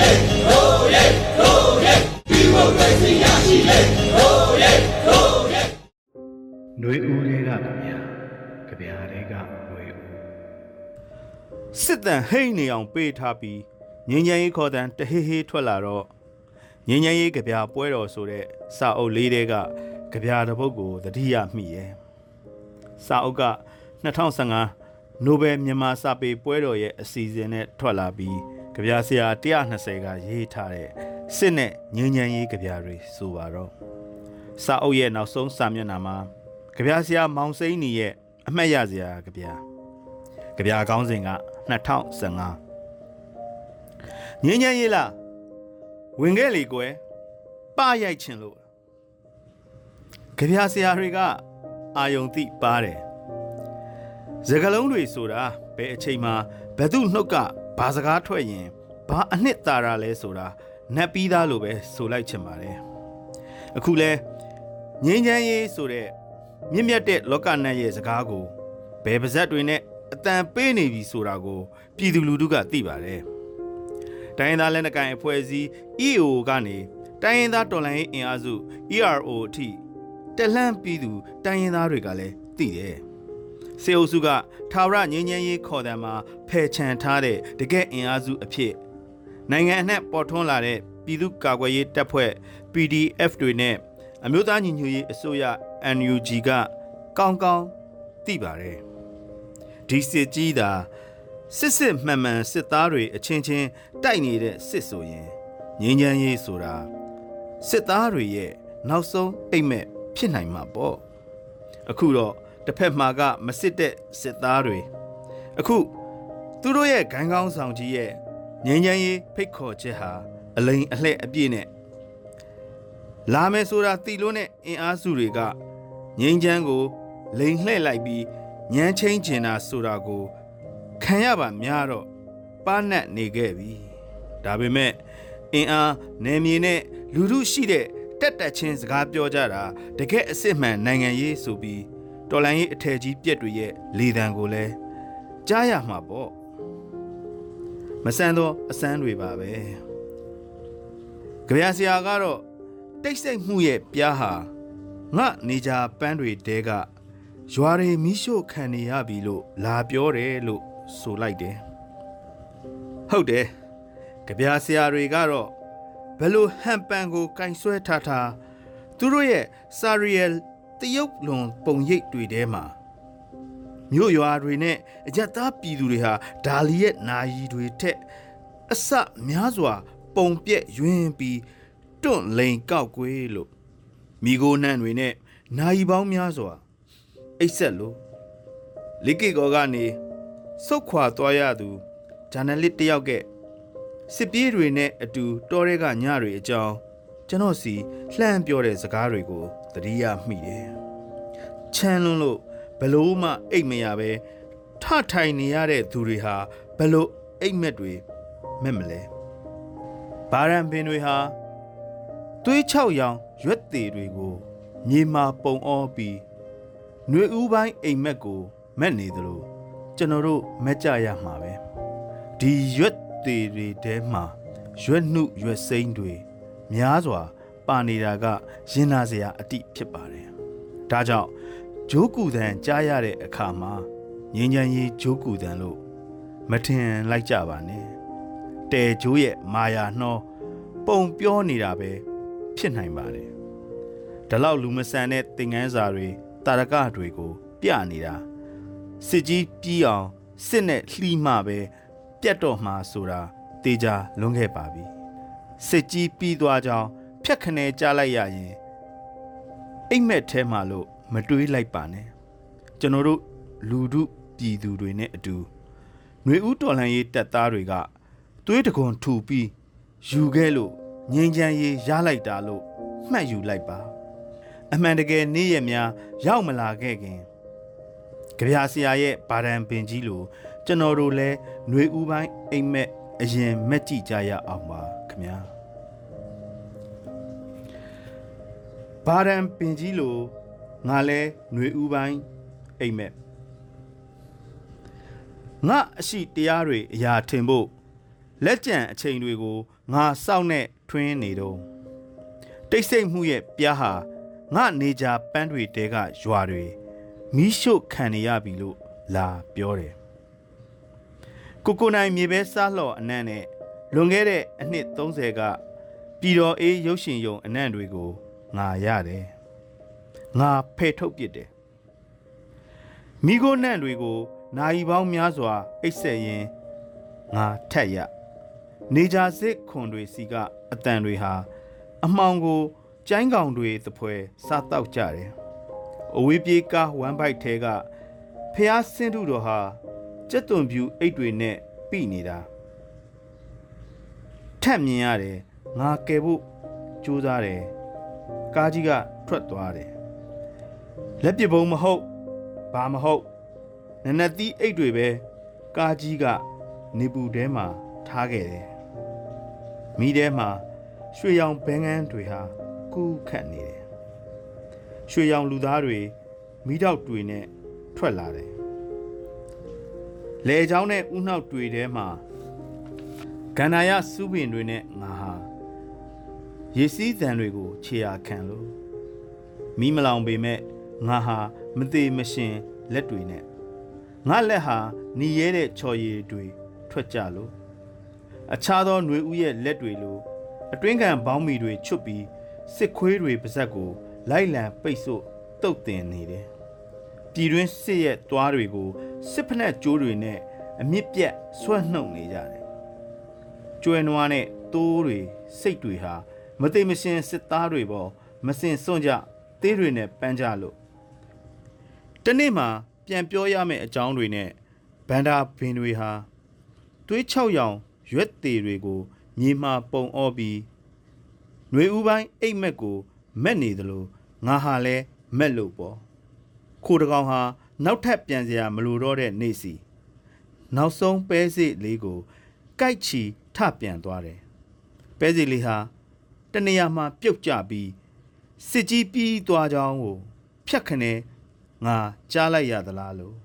လေတို့ရဲတို့ရဲဒီမိုကရေစီရရှိလေတို့ရဲတို့ရဲ ຫນွေဦးတွေကဗျာကြဗျာတွေကຫນွေဦး စစ်တန်ဟိတ်နေအောင်ပေးထားပြီးငញ្ញရင်ခေါ်တန်တဟေးဟေးထွက်လာတော့ငញ្ញရင်ကြပြပွဲတော်ဆိုတဲ့စာအုပ်လေးတဲကကြပြတစ်ပုဒ်ကိုသတိရမိရဲ့စာအုပ်က2015နိုဘယ်မြန်မာစာပေပွဲတော်ရဲ့အစီအစဉ်နဲ့ထွက်လာပြီး ကြပြဆရာ120ကရေးထားတဲ့စစ်နဲ့ငញ្ញရင်ကြပြတွေဆိုပါတော့စာအုပ်ရဲ့နောက်ဆုံးစာမျက်နှာမှာကြပြဆရာမောင်စိမ့်နီရဲ့အမှတ်ရစရာကြပြကြပြကောင်းစဉ်က2015ငင်းညမ်းရေးလားဝင်ခဲ့လေကွယ်ပရိုက်ချင်လို့ကြပြဆရာတွေကအာယုံတိပါတယ်စကလုံးတွေဆိုတာဘယ်အချိန်မှာဘသူနှုတ်က ဘာစကားထွက်ရင်ဘာအနှစ်သာရလဲဆိုတာနတ်ပြီးသားလိုပဲဆိုလိုက်ချင်ပါတယ်အခုလဲငင်းချမ်းရေးဆိုတဲ့မြင့်မြတ်တဲ့လောကနတ်ရဲ့စကားကိုဘယ်ပါဇက်တွေနဲ့အတန်ပေးနေပြီဆိုတာကို ပြည်သူလူထုကသိပါတယ်။တိုင်းရင်းသားလက်နက်ကိုင်အဖွဲ့အစည်း EAO ကနေတိုင်းရင်းသားတော်လှန်ရေးအင်အားစု ERO အထိတက်လှမ်းပြည်သူတိုင်းရင်းသားတွေကလည်းသိတယ်။ စေအုပ်စုကထာဝရငြိမ်းချမ်းရေးခေါ်တဲ့မှာဖယ်ချန်ထားတဲ့တကယ့်အင်အားစုအဖြစ်နိုင်ငံအနှံ့ပေါ်ထွန်းလာတဲ့ပြည်သူ့ကာကွယ်ရေးတပ်ဖွဲ့ PDF တွေနဲ့အမျိုးသားညီညွတ်ရေးအစိုးရ NUG ကကောင်းကောင်းသိပါတယ်။ဒီစစ်ကြီးသာစစ်စစ်မှန်မှန်စစ်သားတွေအချင်းချင်းတိုက်နေတဲ့စစ်ဆိုရင်ငြိမ်းချမ်းရေးဆိုတာစစ်သားတွေရဲ့နောက်ဆုံးအိမ်မက်ဖြစ်နိုင်မှာပေါ့အခုတော့ တစ်ဖက်မှာကမစစ်တဲ့စစ်သားတွေအခုသူတို့ရဲ့ဂိုင်းကောင်းဆောင်ကြီးရဲ့ငြိမ်းချမ်းရေးဖိတ်ခေါ်ချက်ဟာအလိန်အလှဲ့အပြည့်နဲ့လာမယ်ဆိုတာတီလို့နဲ့အင်အားစုတွေကငြိမ်းချမ်းကို လိန်လှဲ့လိုက်ပြီးညမ်းချင်းကျင်တာဆိုတာကိုခံရပါများတော့ပါနတ်နေခဲ့ပြီဒါပေမဲ့အင်အားနယ်မြေနဲ့လူထုရှိတဲ့တက်တက်ချင်းစကားပြောကြတာတကယ်အစ်စ်မှန်နိုင်ငံရေးဆိုပြီး တော်လန်ရေးအထယ်ကြီးပြက်တွေရဲ့လေတံကိုလည်းကြားရမှာပေါ့မဆန်းသောအစမ်းတွေပါပဲကြပြဆရာကတော့တိတ်ဆိတ်မှုရဲ့ပြားဟာငါနေကြပန်းတွေတဲကရွာတွေမီးရှို့ခံနေရပြီလို့လာပြောတယ်လို့ဆိုလိုက်တယ်ဟုတ်တယ်ကြပြဆရာတွေကတော့ဘယ်လိုဟန်ပန်ကိုကင်ဆွဲထားထားသူတို့ရဲ့စာရီယယ် တရုတ်လွန်ပုံရိပ်တွေထဲမှာမြို့ရွာတွေနဲ့အကြက်သားပြည်သူတွေဟာဒါလီရဲ့နာယီတွေထက်အဆများစွာ ပုံပြက်ယွင်းပြီးတွန့်လိန်ကောက်ကွေးလို့မိโกနှံ့တွေနဲ့နာယီပေါင်းများစွာအိတ်ဆက်လို့လိကိကောကနေစုတ်ခွာသွားရသူဂျာနယ်လစ်တယောက်ကစစ်ပြေးတွေနဲ့အတူတောထဲကညတွေအကြောင်းကျွန်တော်စီလှမ်းပြောတဲ့စကားတွေကို သတိရမိတယ်။ချမ်းလွန်းလို့ဘလို့မှအိတ်မရပဲထထိုင်နေရတဲ့သူတွေဟာဘလို့အိတ်မက်တွေမဲ့မလဲ။ဘာရန်ပင်တွေဟာသွေးချောက်ရောင်ရွက်သေးတွေကိုမြေမာပုံအောပြီးຫນွေဦးပိုင်းအိမ်မက်ကိုမက်နေသလိုကျွန်တော်တို့မက်ကြရမှာပဲဒီရွက်သေးတွေထဲမှာရွက်နှုရွက်စိမ့်တွေများစွာ ပါနေတာကရင်နာစရာအတိဖြစ်ပါတယ်ဒါကြောင့်ဂျိုးကူတန်ကြားရတဲ့အခါမှာငင်းချမ်းရေးဂျိုးကူတန်လို့မထင်လိုက်ကြပါနဲ့တဲဂျိုးရဲ့မာယာနှောပုံပြောနေတာပဲဖြစ်နိုင်ပါတယ်ဒါလောက်လူမဆန်တဲ့သင်ငန်းစာတွေတာရကတွေကိုပြနေတာစစ်ကြီးပြီးအောင်စစ်နဲ့လှီးမှပဲပြတ်တော့မှာဆိုတာတေချာလွန်ခဲ့ပါပြီစစ်ကြီးပြီးသွားကြောင်း ဖြတ်ခနဲကြားလိုက်ရရင်အိမ်မက်ထဲမှာလို့မတွေးလိုက်ပါနဲ့ကျွန်တော်တို့လူထုပြည်သူတွေနဲ့အတူຫນွေဦးတော်လှန်ရေးတပ်သားတွေကသွေးတကွန်ထူပြီးယူခဲ့လို့ငင်းချမ်းရေးရလိုက်တာလို့မှတ်ယူလိုက်ပါ အမှန်တကယ်နေ့ရက်များရောက်မလာခဲ့ခင်ကြပြဆရာရဲ့ဗာဒံပင်ကြီးလိုကျွန်တော်တို့လည်းຫນွေဦးပိုင်းအိမ်မက်အရင်မက်ကြည့်ကြရအောင်ပါခင်ဗျာ ဗာဒံပင်ကြီးလိုငါလဲຫນွေဦးပိုင်းအိမ်မက်ငါအရှိတရားတွေအရာထင်ဖို့လက်ကြံအချိန်တွေကိုငါစောင့်နဲ့ထွင်းနေတော့တိတ်ဆိတ်မှုရဲ့ပြားဟာငါနေကြပန်းတွေတဲကရွာတွေမီးရှို့ခံနေရပြီလို့လာပြောတယ်ကိုကိုနိုင်မြေပဲစားလှော်အနံ့နဲ့လွန်ခဲ့တဲ့အနှစ်30ကပြည်တော်အေးရုပ်ရှင်ယုံအနံ့တွေကို ငါရတယ်ငါဖယ်ထုတ်ပစ်တယ်မိโกနံ့တွေကိုနိုင်ပေါင်းများစွာအိတ်ဆက်ရင်ငါထက်ရနေကြစစ်ခွန်တွေစီကအတန်တွေဟာ အမှောင်ကိုကျိုင်းကောင်တွေသဖွယ်စားတောက်ကြတယ်အဝေးပြေးကားဝမ်ဘိုက်ထဲကဖះဆင်းထုတော်ဟာကြက်သွန်ပြူအိတ်တွေနဲ့ပြိနေတာထက်မြင်ရတယ်ငါကယ်ဖို့ကြိုးစားတယ် ကားကြီးကထွက်သွားတယ်လက်ပစ်ဘုံမဟုတ်ဘာမဟုတ်နနက်သီးအိတ်တွေပဲကားကြီးကနေပူထဲမှာထားခဲ့တယ်မိထဲမှာရွှေရောင်ဘဲငန်းတွေဟာကူးခတ်နေတယ်ရွှေရောင်လူသားတွေမိတော့တွေနဲ့ထွက်လာတယ်လေချောင်းနဲ့ဥနှောက်တွေထဲမှာကန္နာယစုပင်တွေနဲ့ငါဟာ ရေစည်းတံတွေကိုခြေရာခံလို့မိမလောင်ပေမဲ့ငါဟာမသေးမရှင်လက်တွေနဲ့ငါလက်ဟာหนีရဲတဲ့ချော်ရည်တွေထွက်ကြလို့အခြားသောຫນွေဥရဲ့လက်တွေလိုအတွင်းခံဘောင်းမီတွေချွတ်ပြီးစစ်ခွေးတွေပါဇက်ကို လိုက်လံပိတ်ဆို့တုတ်တင်နေတယ်ပြည်တွင်းစစ်ရဲ့တွားတွေကိုစစ်ဖက်နဲ့ကြိုးတွေနဲ့အမြင့်ပြတ်ဆွဲနှုတ်နေကြတယ်ကျွဲနွားနဲ့တိုးတွေစိတ်တွေဟာ မသိမရှင်စစ်သားတွေပေါ်မစင်စွန့်ကြသေးတွေနဲ့ပန်းကြလို့တနေ့မှပြန်ပြောရမယ့်အကြောင်းတွေနဲ့ဗန္ဒာဘင်တွေဟာသွေးချောက်ရောင်ရွက်သေးတွေကိုမြေမှာပုံအောပြီးຫນွေဥပိုင်းအိတ်မက်ကိုမက်နေသလိုငါဟာလဲမက်လို့ပေါ့ခိုတကောင်ဟာနောက်ထပ်ပြန်စရာမလိုတော့တဲ့နေ့စီနောက်ဆုံးပဲစိလေးကိုကြိုက်ချီထပြန်သွားတယ်ပဲစိလေးဟာ တနေရာမှာပြုတ်ကျပြီးစစ်ကြီးပြီးသွားကြောင်းကိုဖြတ်ခနဲငါကြားလိုက်ရသလားလို့